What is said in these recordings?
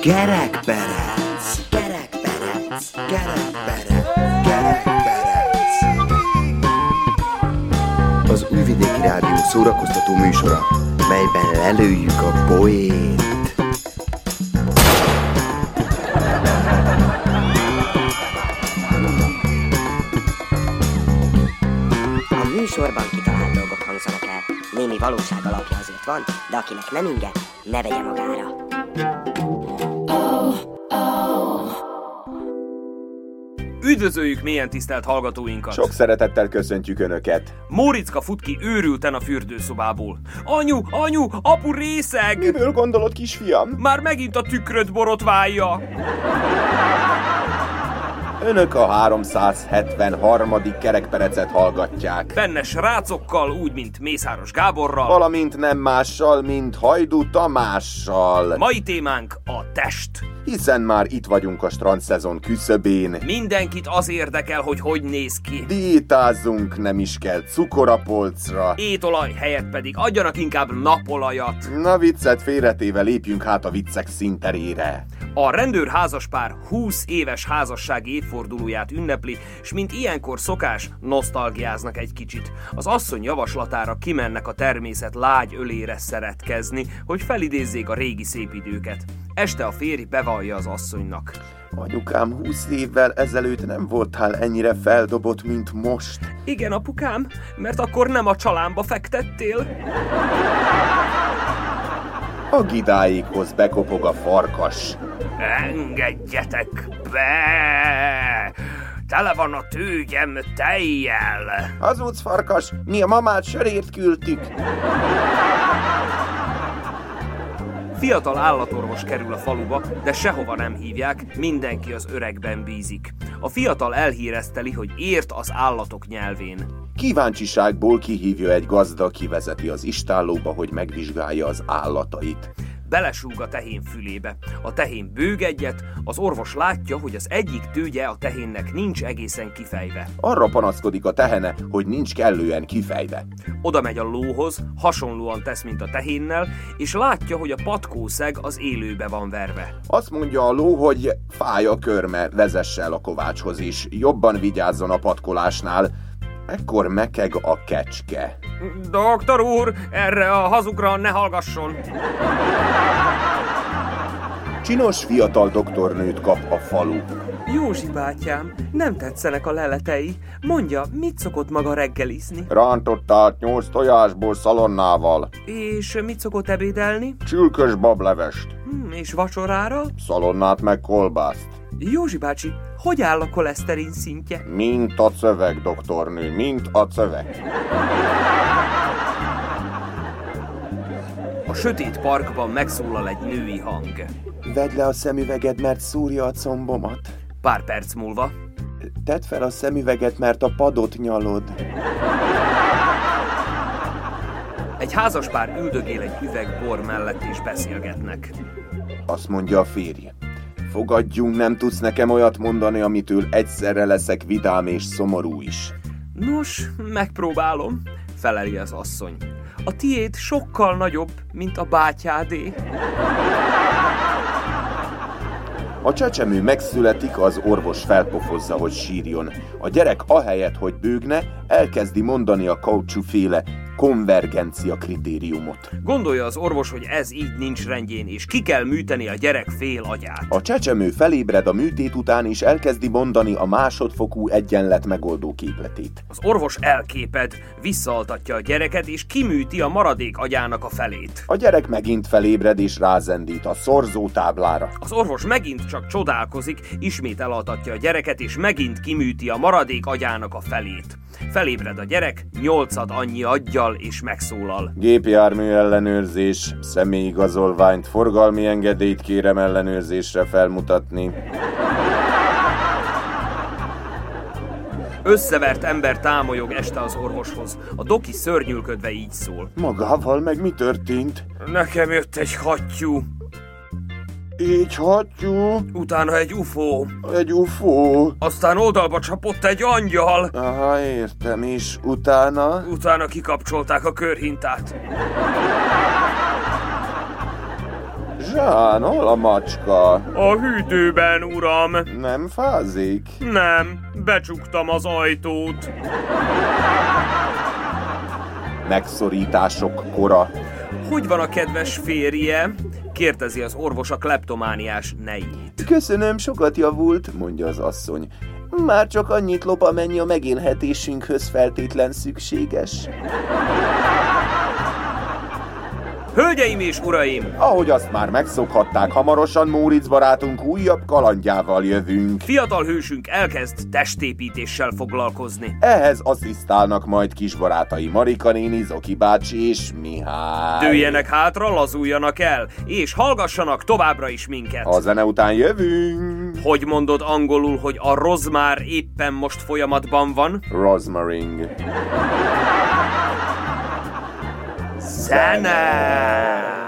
Kerekperec, kerekperec, kerekperec, kerekperec. Az Újvidéki Rádió szórakoztató műsora, melyben lelőjük a poét. A műsorban kitalált dolgok hangzanak. Némi valóság azért van, de akinek nem inge, ne vegye magára. Üdvözöljük mélyen tisztelt hallgatóinkat! Sok szeretettel köszöntjük Önöket. Móricka fut ki őrülten a fürdőszobából. Anyu, anyu, apu részeg! Miből gondolod, kisfiam? Már megint a tükröt borotválja. Önök a 373. kerekperecet hallgatják. Benne srácokkal, úgy, mint Mészáros Gáborral. Valamint nem mással, mint Hajdú Tamással. Mai témánk a test. Hiszen már itt vagyunk a strandszezon küszöbén. Mindenkit az érdekel, hogy hogy néz ki. Diétázzunk, nem is kell cukor a polcra. Étolaj helyett pedig adjanak inkább napolajat. Na viccet félretéve lépjünk hát a viccek szinterére. A rendőr házaspár 20 éves házassági évfordulóját ünnepli, és mint ilyenkor szokás, nosztalgiáznak egy kicsit. Az asszony javaslatára kimennek a természet lágy ölére szeretkezni, hogy felidézzék a régi szép időket. Este a férj bevallja az asszonynak. Anyukám, 20 évvel ezelőtt nem voltál ennyire feldobott, mint most. Igen, apukám, mert akkor nem a csalámba fektettél. A gidáikhoz bekopog a farkas. Engedjetek be! Tele van a tőgyem tejjel. Hazudsz, farkas, mi a mamát sörét küldtük. Fiatal állatorvos kerül a faluba, de sehova nem hívják, mindenki az öregben bízik. A fiatal elhírezteli, hogy ért az állatok nyelvén. Kíváncsiságból kihívja egy gazda, kivezeti az istállóba, hogy megvizsgálja az állatait. Belesúg a tehén fülébe. A tehén bőg egyet, az orvos látja, hogy az egyik tőgye a tehénnek nincs egészen kifejve. Arra panaszkodik a tehene, hogy nincs kellően kifejve. Oda megy a lóhoz, hasonlóan tesz, mint a tehénnel, és látja, hogy a patkószeg az élőbe van verve. Azt mondja a ló, hogy fáj a körme, vezesse el a kovácshoz is, jobban vigyázzon a patkolásnál. Ekkor mekeg a kecske. Doktor úr, erre a hazugra ne hallgasson! Csinos fiatal doktornőt kap a falu. Józsi bátyám, nem tetszenek a leletei. Mondja, mit szokott maga reggelizni? Rántottát nyolc tojásból szalonnával, És mit szokott ebédelni? csülkös bablevest, Hm, és vacsorára? szalonnát meg kolbászt. Józsi bácsi, hogy áll a koleszterin szintje? Mint a szöveg, doktornő, mint a szöveg. A sötét parkban megszólal egy női hang. Vedd le a szemüveged, mert szúrja a combomat. Pár perc múlva Tedd fel a szemüveget, mert a padot nyalod. egy házaspár üldögél egy üveg bor mellett és beszélgetnek. Azt mondja a férje. Fogadjunk, nem tudsz nekem olyat mondani, amitől egyszerre leszek vidám és szomorú is. Nos, megpróbálom, feleli az asszony. A tiéd sokkal nagyobb, mint a bátyádé. A csecsemő megszületik, az orvos felpofozza, hogy sírjon. A gyerek ahelyett, hogy bőgne, elkezdi mondani a kaucsúféle konvergencia kritériumot. Gondolja az orvos, hogy ez így nincs rendjén, és ki kell műteni a gyerek fél agyát. A csecsemő felébred a műtét után, és elkezdi mondani a másodfokú egyenlet megoldó képletét. Az orvos elképed, visszaaltatja a gyereket, és kiműti a maradék agyának a felét. A gyerek megint felébred és rázendít a szorzó táblára. Az orvos megint csak csodálkozik, ismét elaltatja a gyereket, és megint kiműti a maradék agyának a felét. Felébred a gyerek, nyolcad annyi aggyal, és megszólal. Gépjármű ellenőrzés, személyigazolványt, forgalmi engedélyt kérem ellenőrzésre felmutatni. Összevert ember támolyog este az orvoshoz. A doki szörnyülködve így szól. Magával meg mi történt? Nekem jött egy hattyú, Így hattyú, utána egy ufó, egy ufó. aztán oldalba csapott egy angyal, Aha, értem is. Utána? utána kikapcsolták a körhintát. Macskán, hol a macska? A hűtőben, uram. Nem fázik? Nem, becsuktam az ajtót. Megszorítások kora. Hogy van a kedves férje? Kérdezi az orvos a kleptomániás nejét. Köszönöm, sokat javult, mondja az asszony. Már csak annyit lop, amennyi a megélhetésünkhöz feltétlen szükséges. Hölgyeim és uraim! Ahogy azt már megszokhatták, hamarosan Móricz barátunk újabb kalandjával jövünk. Fiatal hősünk elkezd testépítéssel foglalkozni. Ehhez asszisztálnak majd kis barátai Marika néni, Zoki bácsi és Mihály. Dőljenek hátra, lazuljanak el, és hallgassanak továbbra is minket. A zene után jövünk. Hogy mondod angolul, hogy a rozmár éppen most folyamatban van? Rosmaring. Zene! She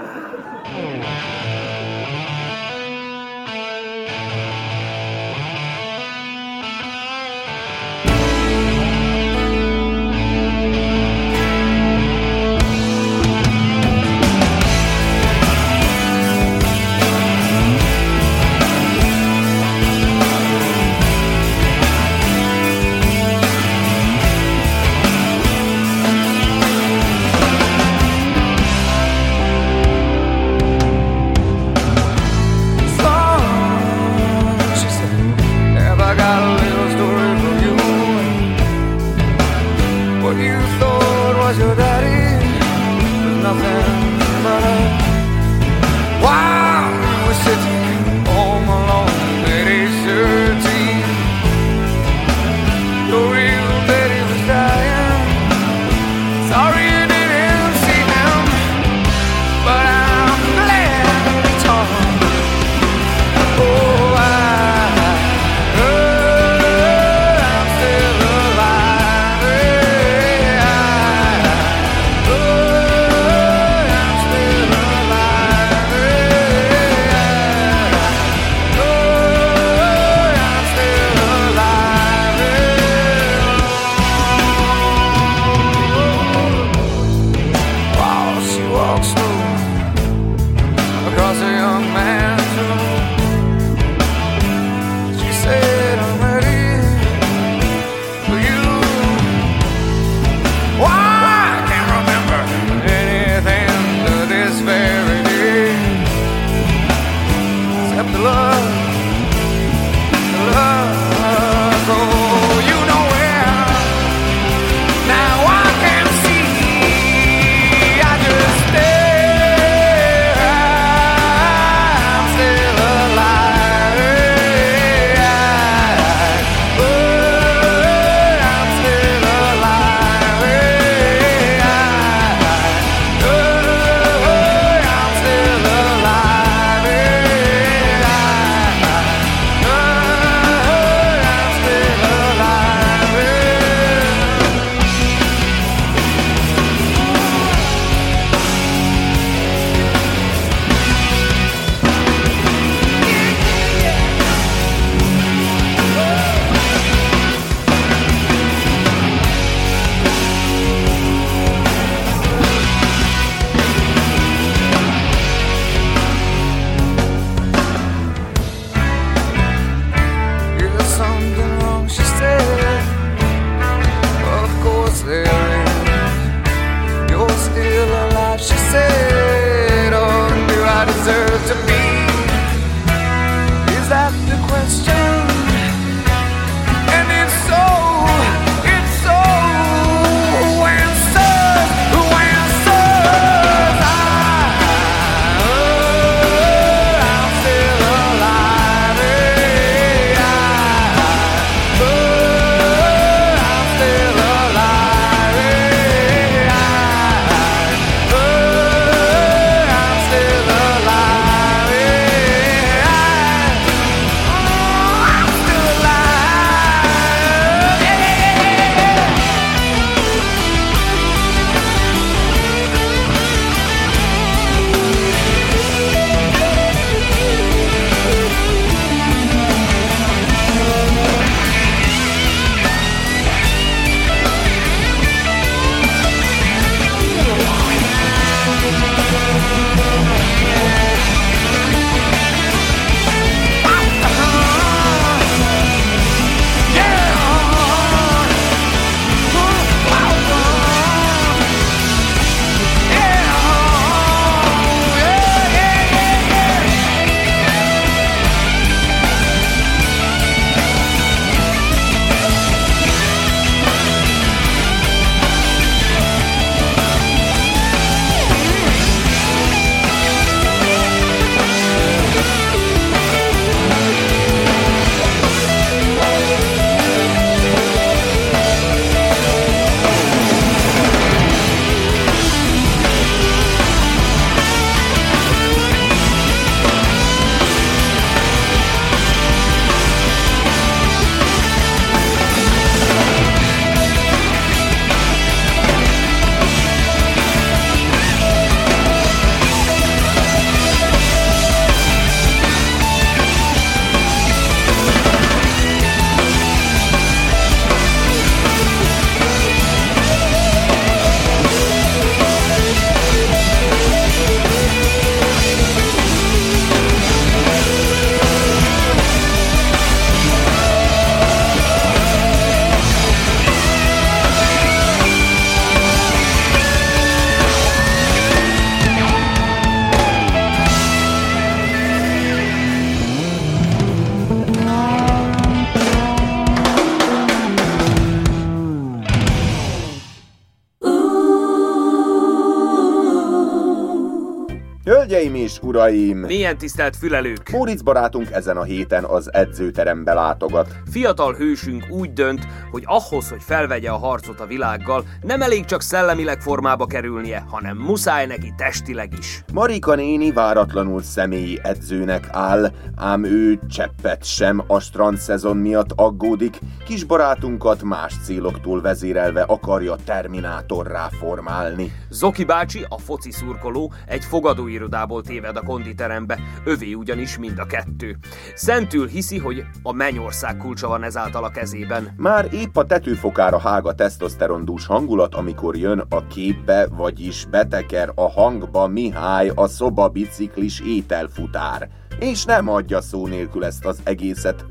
uraim! Milyen tisztelt fülelők! Móricz barátunk ezen a héten az edzőterembe látogat. Fiatal hősünk úgy dönt, hogy ahhoz, hogy felvegye a harcot a világgal, nem elég csak szellemileg formába kerülnie, hanem muszáj neki testileg is. Marika néni váratlanul személyi edzőnek áll, ám ő cseppet sem a strand szezon miatt aggódik, kis barátunkat más céloktól vezérelve akarja terminátorrá formálni. Zoki bácsi, a foci szurkoló, egy fogadóirodából téved a konditerembe, övé ugyanis mind a kettő. Szentül hiszi, hogy a mennyország kulcsa van ezáltal a kezében. Már épp a tetőfokára hág a tesztoszterondús hangulat, amikor jön a képbe, vagyis beteker a hangba Mihály, a szoba biciklis ételfutár. És nem adja szó nélkül ezt az egészet,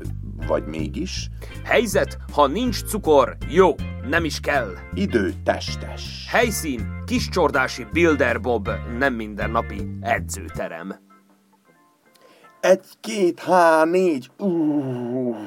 vagy mégis? Helyzet, ha nincs cukor, jó, nem is kell. Idő testes. Helyszín, kiscsordási Builder Bob, nem mindennapi edzőterem. Egy, két, há, négy, uh,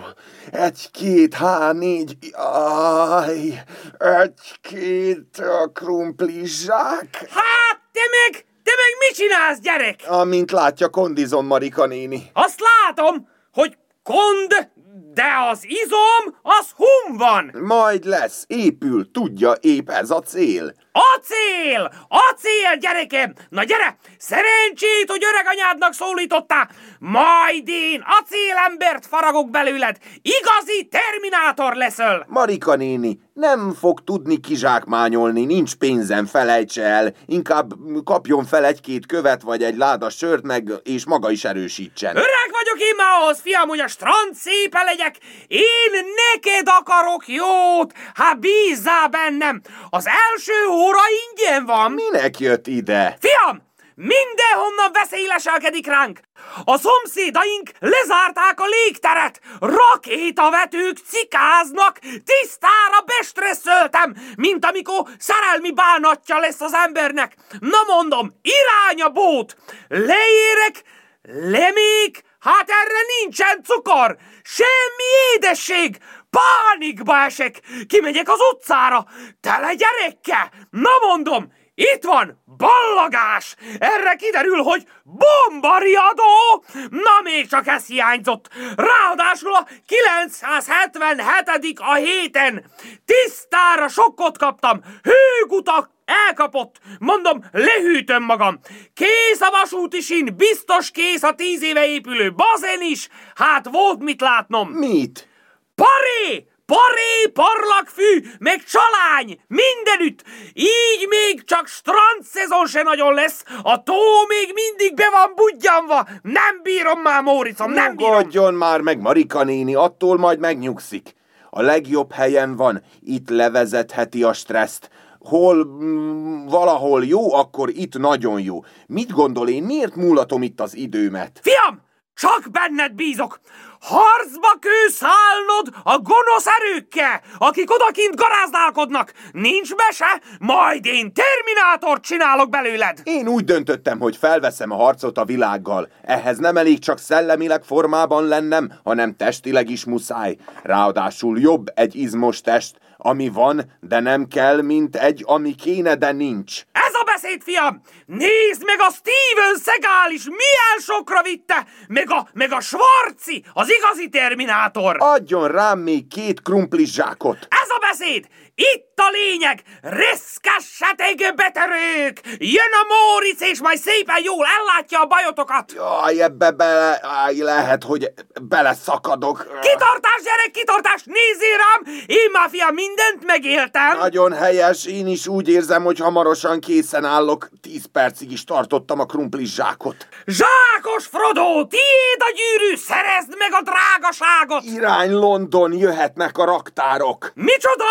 egy, két, há, négy, aj, egy, két, a krumplizsák. Hát, te meg, te meg mit csinálsz, gyerek? Amint látja, kondizom Marika néni. Azt látom, hogy kond, de az izom, az hum van. Majd lesz, épül, tudja, épp ez a cél. Acél! Acél, gyerekem! Na gyere! Szerencsét, hogy öreg anyádnak szólítottál! Majd én acélembert faragok belőled! Igazi terminátor leszel! Marika néni, nem fog tudni kizsákmányolni, nincs pénzem, felejtse el. Inkább kapjon fel egy-két követ vagy egy láda sört meg, és maga is erősítsen. Öreg vagyok én már ahhoz, fiam, hogy a strand szépe legyek! Én neked akarok jót! Hát bízzál bennem! Az első óra ingyen van! Minek jött ide? Fiam! Mindenhonnan veszély leselkedik ránk! A szomszédaink lezárták a légteret! Rakétavetők cikáznak! Tisztára bestresszeltem, mint amikor szerelmi bánatja lesz az embernek! Na mondom, irány a bót! Leérek, lemék, hát erre nincsen cukor! Semmi édesség! Pánikba esek! Kimegyek az utcára! Tele gyerekkel! Na mondom, itt van ballagás! Erre kiderül, hogy bombariadó! Na még csak ez hiányzott! Ráadásul a 977. a héten! Tisztára sokkot kaptam! Hőgutak elkapott! Mondom, lehűtöm magam! Kész a vasúti sín, biztos kész a tíz éve épülő bazen is! Hát volt mit látnom! Mit? Paré! Paré, parlagfű, meg csalány, mindenütt. Így még csak strand szezon se nagyon lesz. A tó még mindig be van budjanva. Nem bírom már, Móricom, nem bírom. Nyugodjon már meg, Marika néni, attól majd megnyugszik. A legjobb helyen van, itt levezetheti a stresszt. Hol mm, valahol jó, akkor itt nagyon jó. Mit gondol én, miért múlatom itt az időmet? Fiam, csak benned bízok. Harcba kő szállnod a gonosz erőkkel, akik odakint garázdálkodnak. Nincs mese, majd én terminátort csinálok belőled. Én úgy döntöttem, hogy felveszem a harcot a világgal. Ehhez nem elég csak szellemileg formában lennem, hanem testileg is muszáj. Ráadásul jobb egy izmos test, ami van, de nem kell, mint egy, ami kéne, de nincs. Ez a beszéd, fiam! Nézd meg a Steven Seagal is milyen sokra vitte! Meg a, meg a Schwarzi, az igazi terminátor! Adjon rám még két krumplis zsákot. Ez a beszéd! Itt a lényeg! Reszkessetek, beterők! Jön a Móricz, és majd szépen jól ellátja a bajotokat! Jaj, ebbe bele, áj, lehet, hogy beleszakadok. Kitartás, gyerek, kitartás! Nézzél rám! Én már, mindent megéltem! Nagyon helyes, én is úgy érzem, hogy hamarosan készen állok. Tíz percig is tartottam a krumplis zsákot. Zsákos Frodo, tiéd a gyűrű, szerezd meg a drágaságot! Irány London, jöhetnek a raktárok. Micsoda?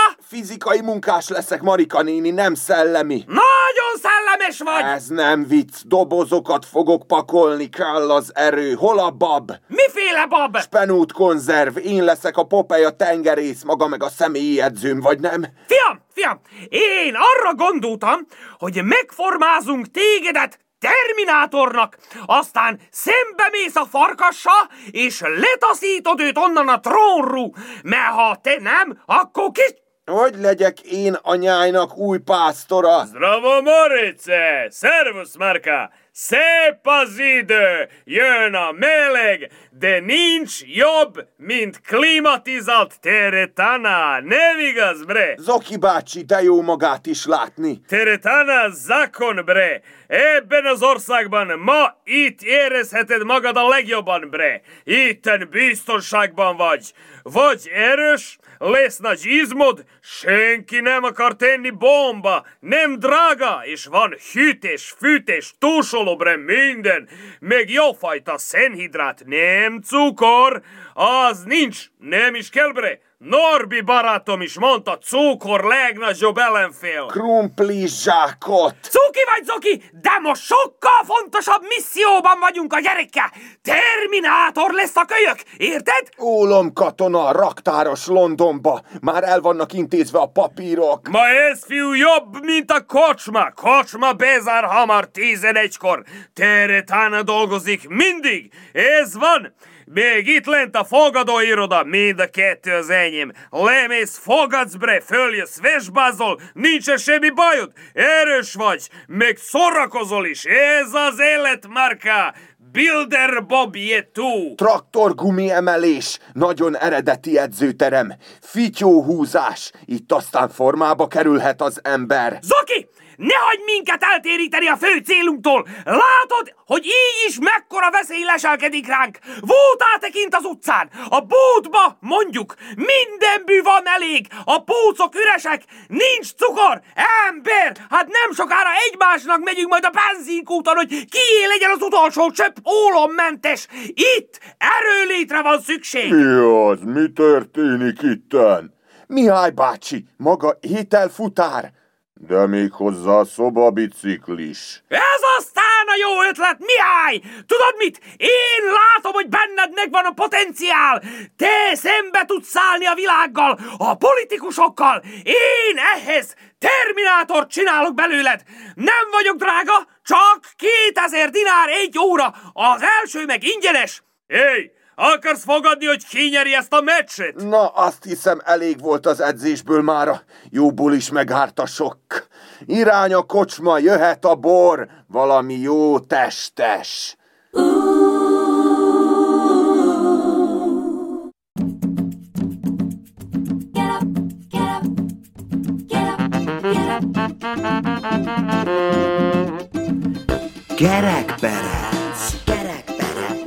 Fizikai munkás leszek, Marika néni, nem szellemi. Nagyon szellemes vagy! Ez nem vicc, dobozokat fogok pakolni, kell az erő. Hol a bab? Miféle bab? Penút konzerv, én leszek a Popeye a tengerész, maga meg a személyi edzőm, vagy nem? Fiam, fiam, én arra gondoltam, hogy megformázunk tégedet Terminátornak, aztán szembe mész a farkassal, és letaszítod őt onnan a trónról, mert ha te nem, akkor kis... Hogy legyek én anyájnak új pásztora? Zdravo, Morice! Servus, Marka! Szép az idő, jön a meleg, de nincs jobb, mint klimatizált teretana. Nem igaz, bre? Zoki bácsi, de jó magát is látni. Teretana zakon, bre. Ebben az országban ma itt érezheted magad a legjobban, bre. Itten biztonságban vagy. Vagy erős, lesz nagy izmod, senki nem akar tenni bomba, nem drága, és van hűtés, fűtés, túlsolóbre minden, meg jófajta szenhidrát, nem cukor, az nincs, nem is kell bre. Norbi barátom is mondta, cukor legnagyobb ellenfél. Krumpli zsákot. Cuki vagy Zoki, de most sokkal fontosabb misszióban vagyunk a gyerekkel. Terminátor lesz a kölyök, érted? Ólom katona, raktáros Londonba. Már el vannak intézve a papírok. Ma ez fiú jobb, mint a kocsma. Kocsma bezár hamar 11-kor. Teretána dolgozik mindig. Ez van. Még itt lent a fogadóiroda, mind a kettő az enyém. Lemész, fogadsz bre, följössz, vesbázol, nincs semmi bajod, erős vagy, meg szórakozol is, ez az élet marka. Builder Bob Yetu. Traktorgumi emelés, nagyon eredeti edzőterem, fityóhúzás, itt aztán formába kerülhet az ember. Zoki, ne hagyd minket eltéríteni a fő célunktól! Látod, hogy így is mekkora veszély leselkedik ránk! Voltál tekint az utcán! A bótba, mondjuk, minden bű van elég! A pócok üresek! Nincs cukor! Ember! Hát nem sokára egymásnak megyünk majd a benzinkúton, hogy kié legyen az utolsó csöpp ólommentes! Itt erőlétre van szükség! Mi az? Mi történik itten? Mihály bácsi, maga ételfutár? De még hozzá szobabiciklis. Ez aztán a jó ötlet, Mihály! Tudod mit? Én látom, hogy benned megvan a potenciál! Te szembe tudsz szállni a világgal, a politikusokkal! Én ehhez terminátort csinálok belőled! Nem vagyok drága, csak 2000 dinár egy óra, az első meg ingyenes! Hey, akarsz fogadni, hogy kinyeri ezt a meccset? Na, azt hiszem elég volt az edzésből mára. Jóból is meghárt a sok. Irány a kocsma, jöhet a bor, valami jó testes. Kerekperec,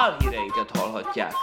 Álhíreinket hallhatják.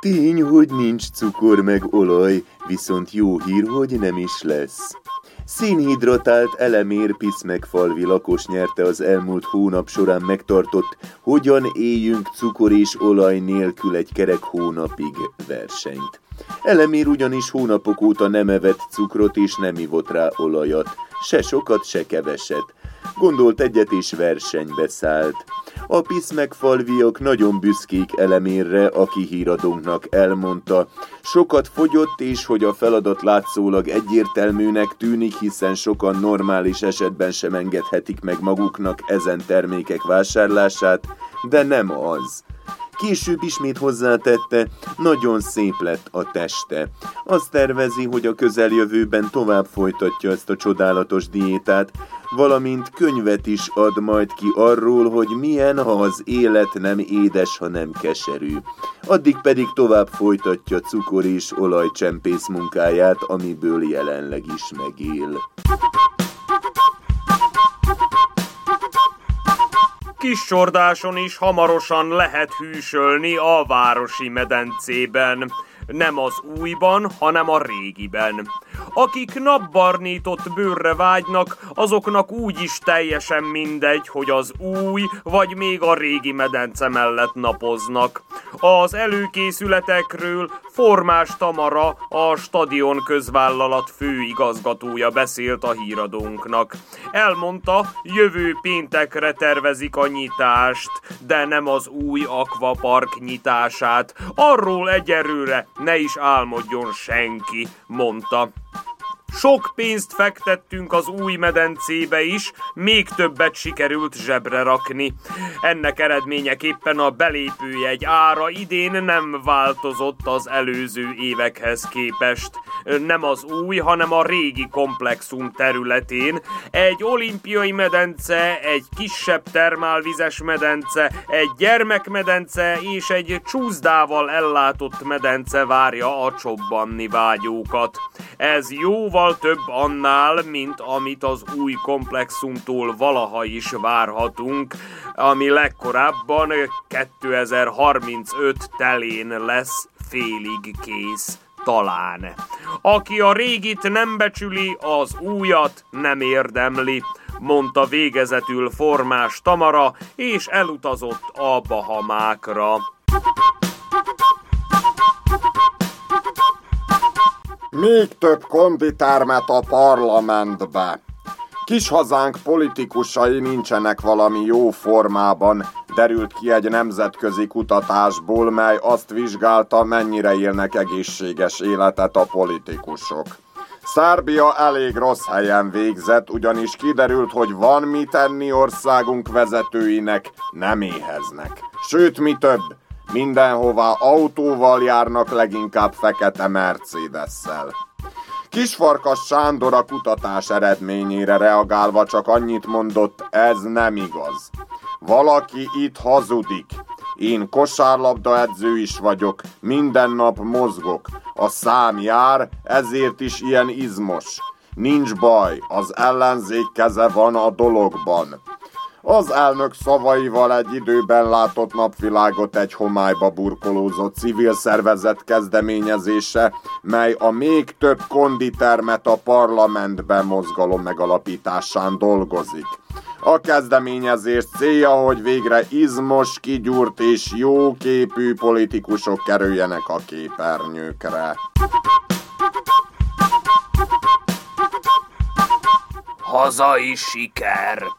Tény, hogy nincs cukor meg olaj, viszont jó hír, hogy nem is lesz. Szénhidratált elemér Piszmegfalvi lakos nyerte az elmúlt hónap során megtartott Hogyan éljünk cukor és olaj nélkül egy kerek hónapig versenyt. Elemér ugyanis hónapok óta nem evett cukrot és nem ivott rá olajat, se sokat, se keveset. Gondolt egyet és versenybe szállt. A piszmegfalviak nagyon büszkék elemérre, aki híradónknak elmondta. Sokat fogyott, és hogy a feladat látszólag egyértelműnek tűnik, hiszen sokan normális esetben sem engedhetik meg maguknak ezen termékek vásárlását, de nem az. Később ismét hozzátette, nagyon szép lett a teste. Azt tervezi, hogy a közeljövőben tovább folytatja ezt a csodálatos diétát, valamint könyvet is ad majd ki arról, hogy milyen, ha az élet nem édes, hanem keserű. Addig pedig tovább folytatja cukor és olajcsempész munkáját, amiből jelenleg is megél. Kis csordáson is hamarosan lehet hűsölni a városi medencében. Nem az újban, hanem a régiben. Akik napbarnított bőrre vágynak, azoknak úgy is teljesen mindegy, hogy az új vagy még a régi medence mellett napoznak. Az előkészületekről Formás Tamara, a stadion közvállalat főigazgatója beszélt a híradónknak. Elmondta, jövő péntekre tervezik a nyitást, de nem az új akvapark nyitását. Arról egyelőre ne is álmodjon senki, mondta. Sok pénzt fektettünk az új medencébe is, még többet sikerült zsebre rakni. Ennek eredményeképpen a belépőjegy ára idén nem változott az előző évekhez képest. Nem az új, hanem a régi komplexum területén. Egy olimpiai medence, egy kisebb termálvizes medence, egy gyermekmedence és egy csúszdával ellátott medence várja a csobbanni vágyókat. Ez jóval sokkal több annál, mint amit az új komplexumtól valaha is várhatunk, ami legkorábban 2035 telén lesz félig kész talán. Aki a régit nem becsüli, az újat nem érdemli, mondta végezetül formás Tamara, és elutazott a Bahamákra. Még több konditermet a parlamentbe. Kis hazánk politikusai nincsenek valami jó formában, derült ki egy nemzetközi kutatásból, mely azt vizsgálta, mennyire élnek egészséges életet a politikusok. Szárbia elég rossz helyen végzett, ugyanis kiderült, hogy van mit tenni országunk vezetőinek, nem éheznek. Sőt, mi több, Mindenhová autóval járnak, leginkább fekete Mercedes-szel. Kisfarkas Sándor a kutatás eredményére reagálva csak annyit mondott, ez nem igaz. Valaki itt hazudik. Én kosárlabda edző is vagyok, minden nap mozgok. A szám jár, ezért is ilyen izmos. Nincs baj, az ellenzék keze van a dologban. Az elnök szavaival egy időben látott napvilágot egy homályba burkolózott civil szervezet kezdeményezése, mely a még több konditermet a parlamentben mozgalom megalapításán dolgozik. A kezdeményezés célja, hogy végre izmos, kigyúrt és jóképű politikusok kerüljenek a képernyőkre. Hazai siker!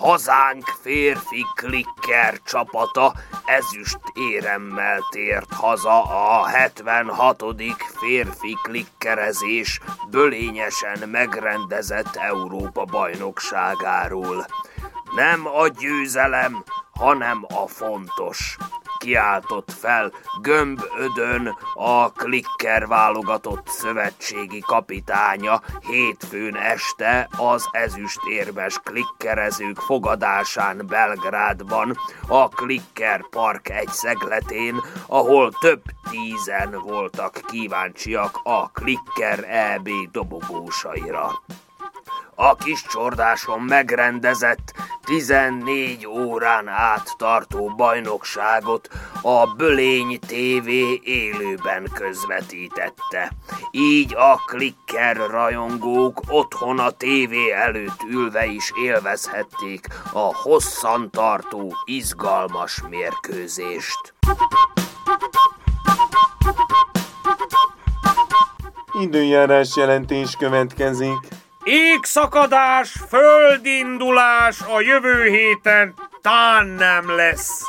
Hazánk férfi klikker csapata ezüst éremmel tért haza a 76. férfi klikkerezés bölényesen megrendezett Európa bajnokságáról. Nem a győzelem, hanem a fontos kiáltott fel Gömbödön a klikker válogatott szövetségi kapitánya. Hétfőn este az ezüstérmes klikkerezők fogadásán Belgrádban, a Klikker Park egy szegletén, ahol több tízen voltak kíváncsiak a Klikker EB dobogósaira a kis csordáson megrendezett 14 órán át tartó bajnokságot a Bölény TV élőben közvetítette. Így a klikker rajongók otthon a tévé előtt ülve is élvezhették a hosszan tartó, izgalmas mérkőzést. Időjárás jelentés következik. Égszakadás, földindulás a jövő héten tán nem lesz.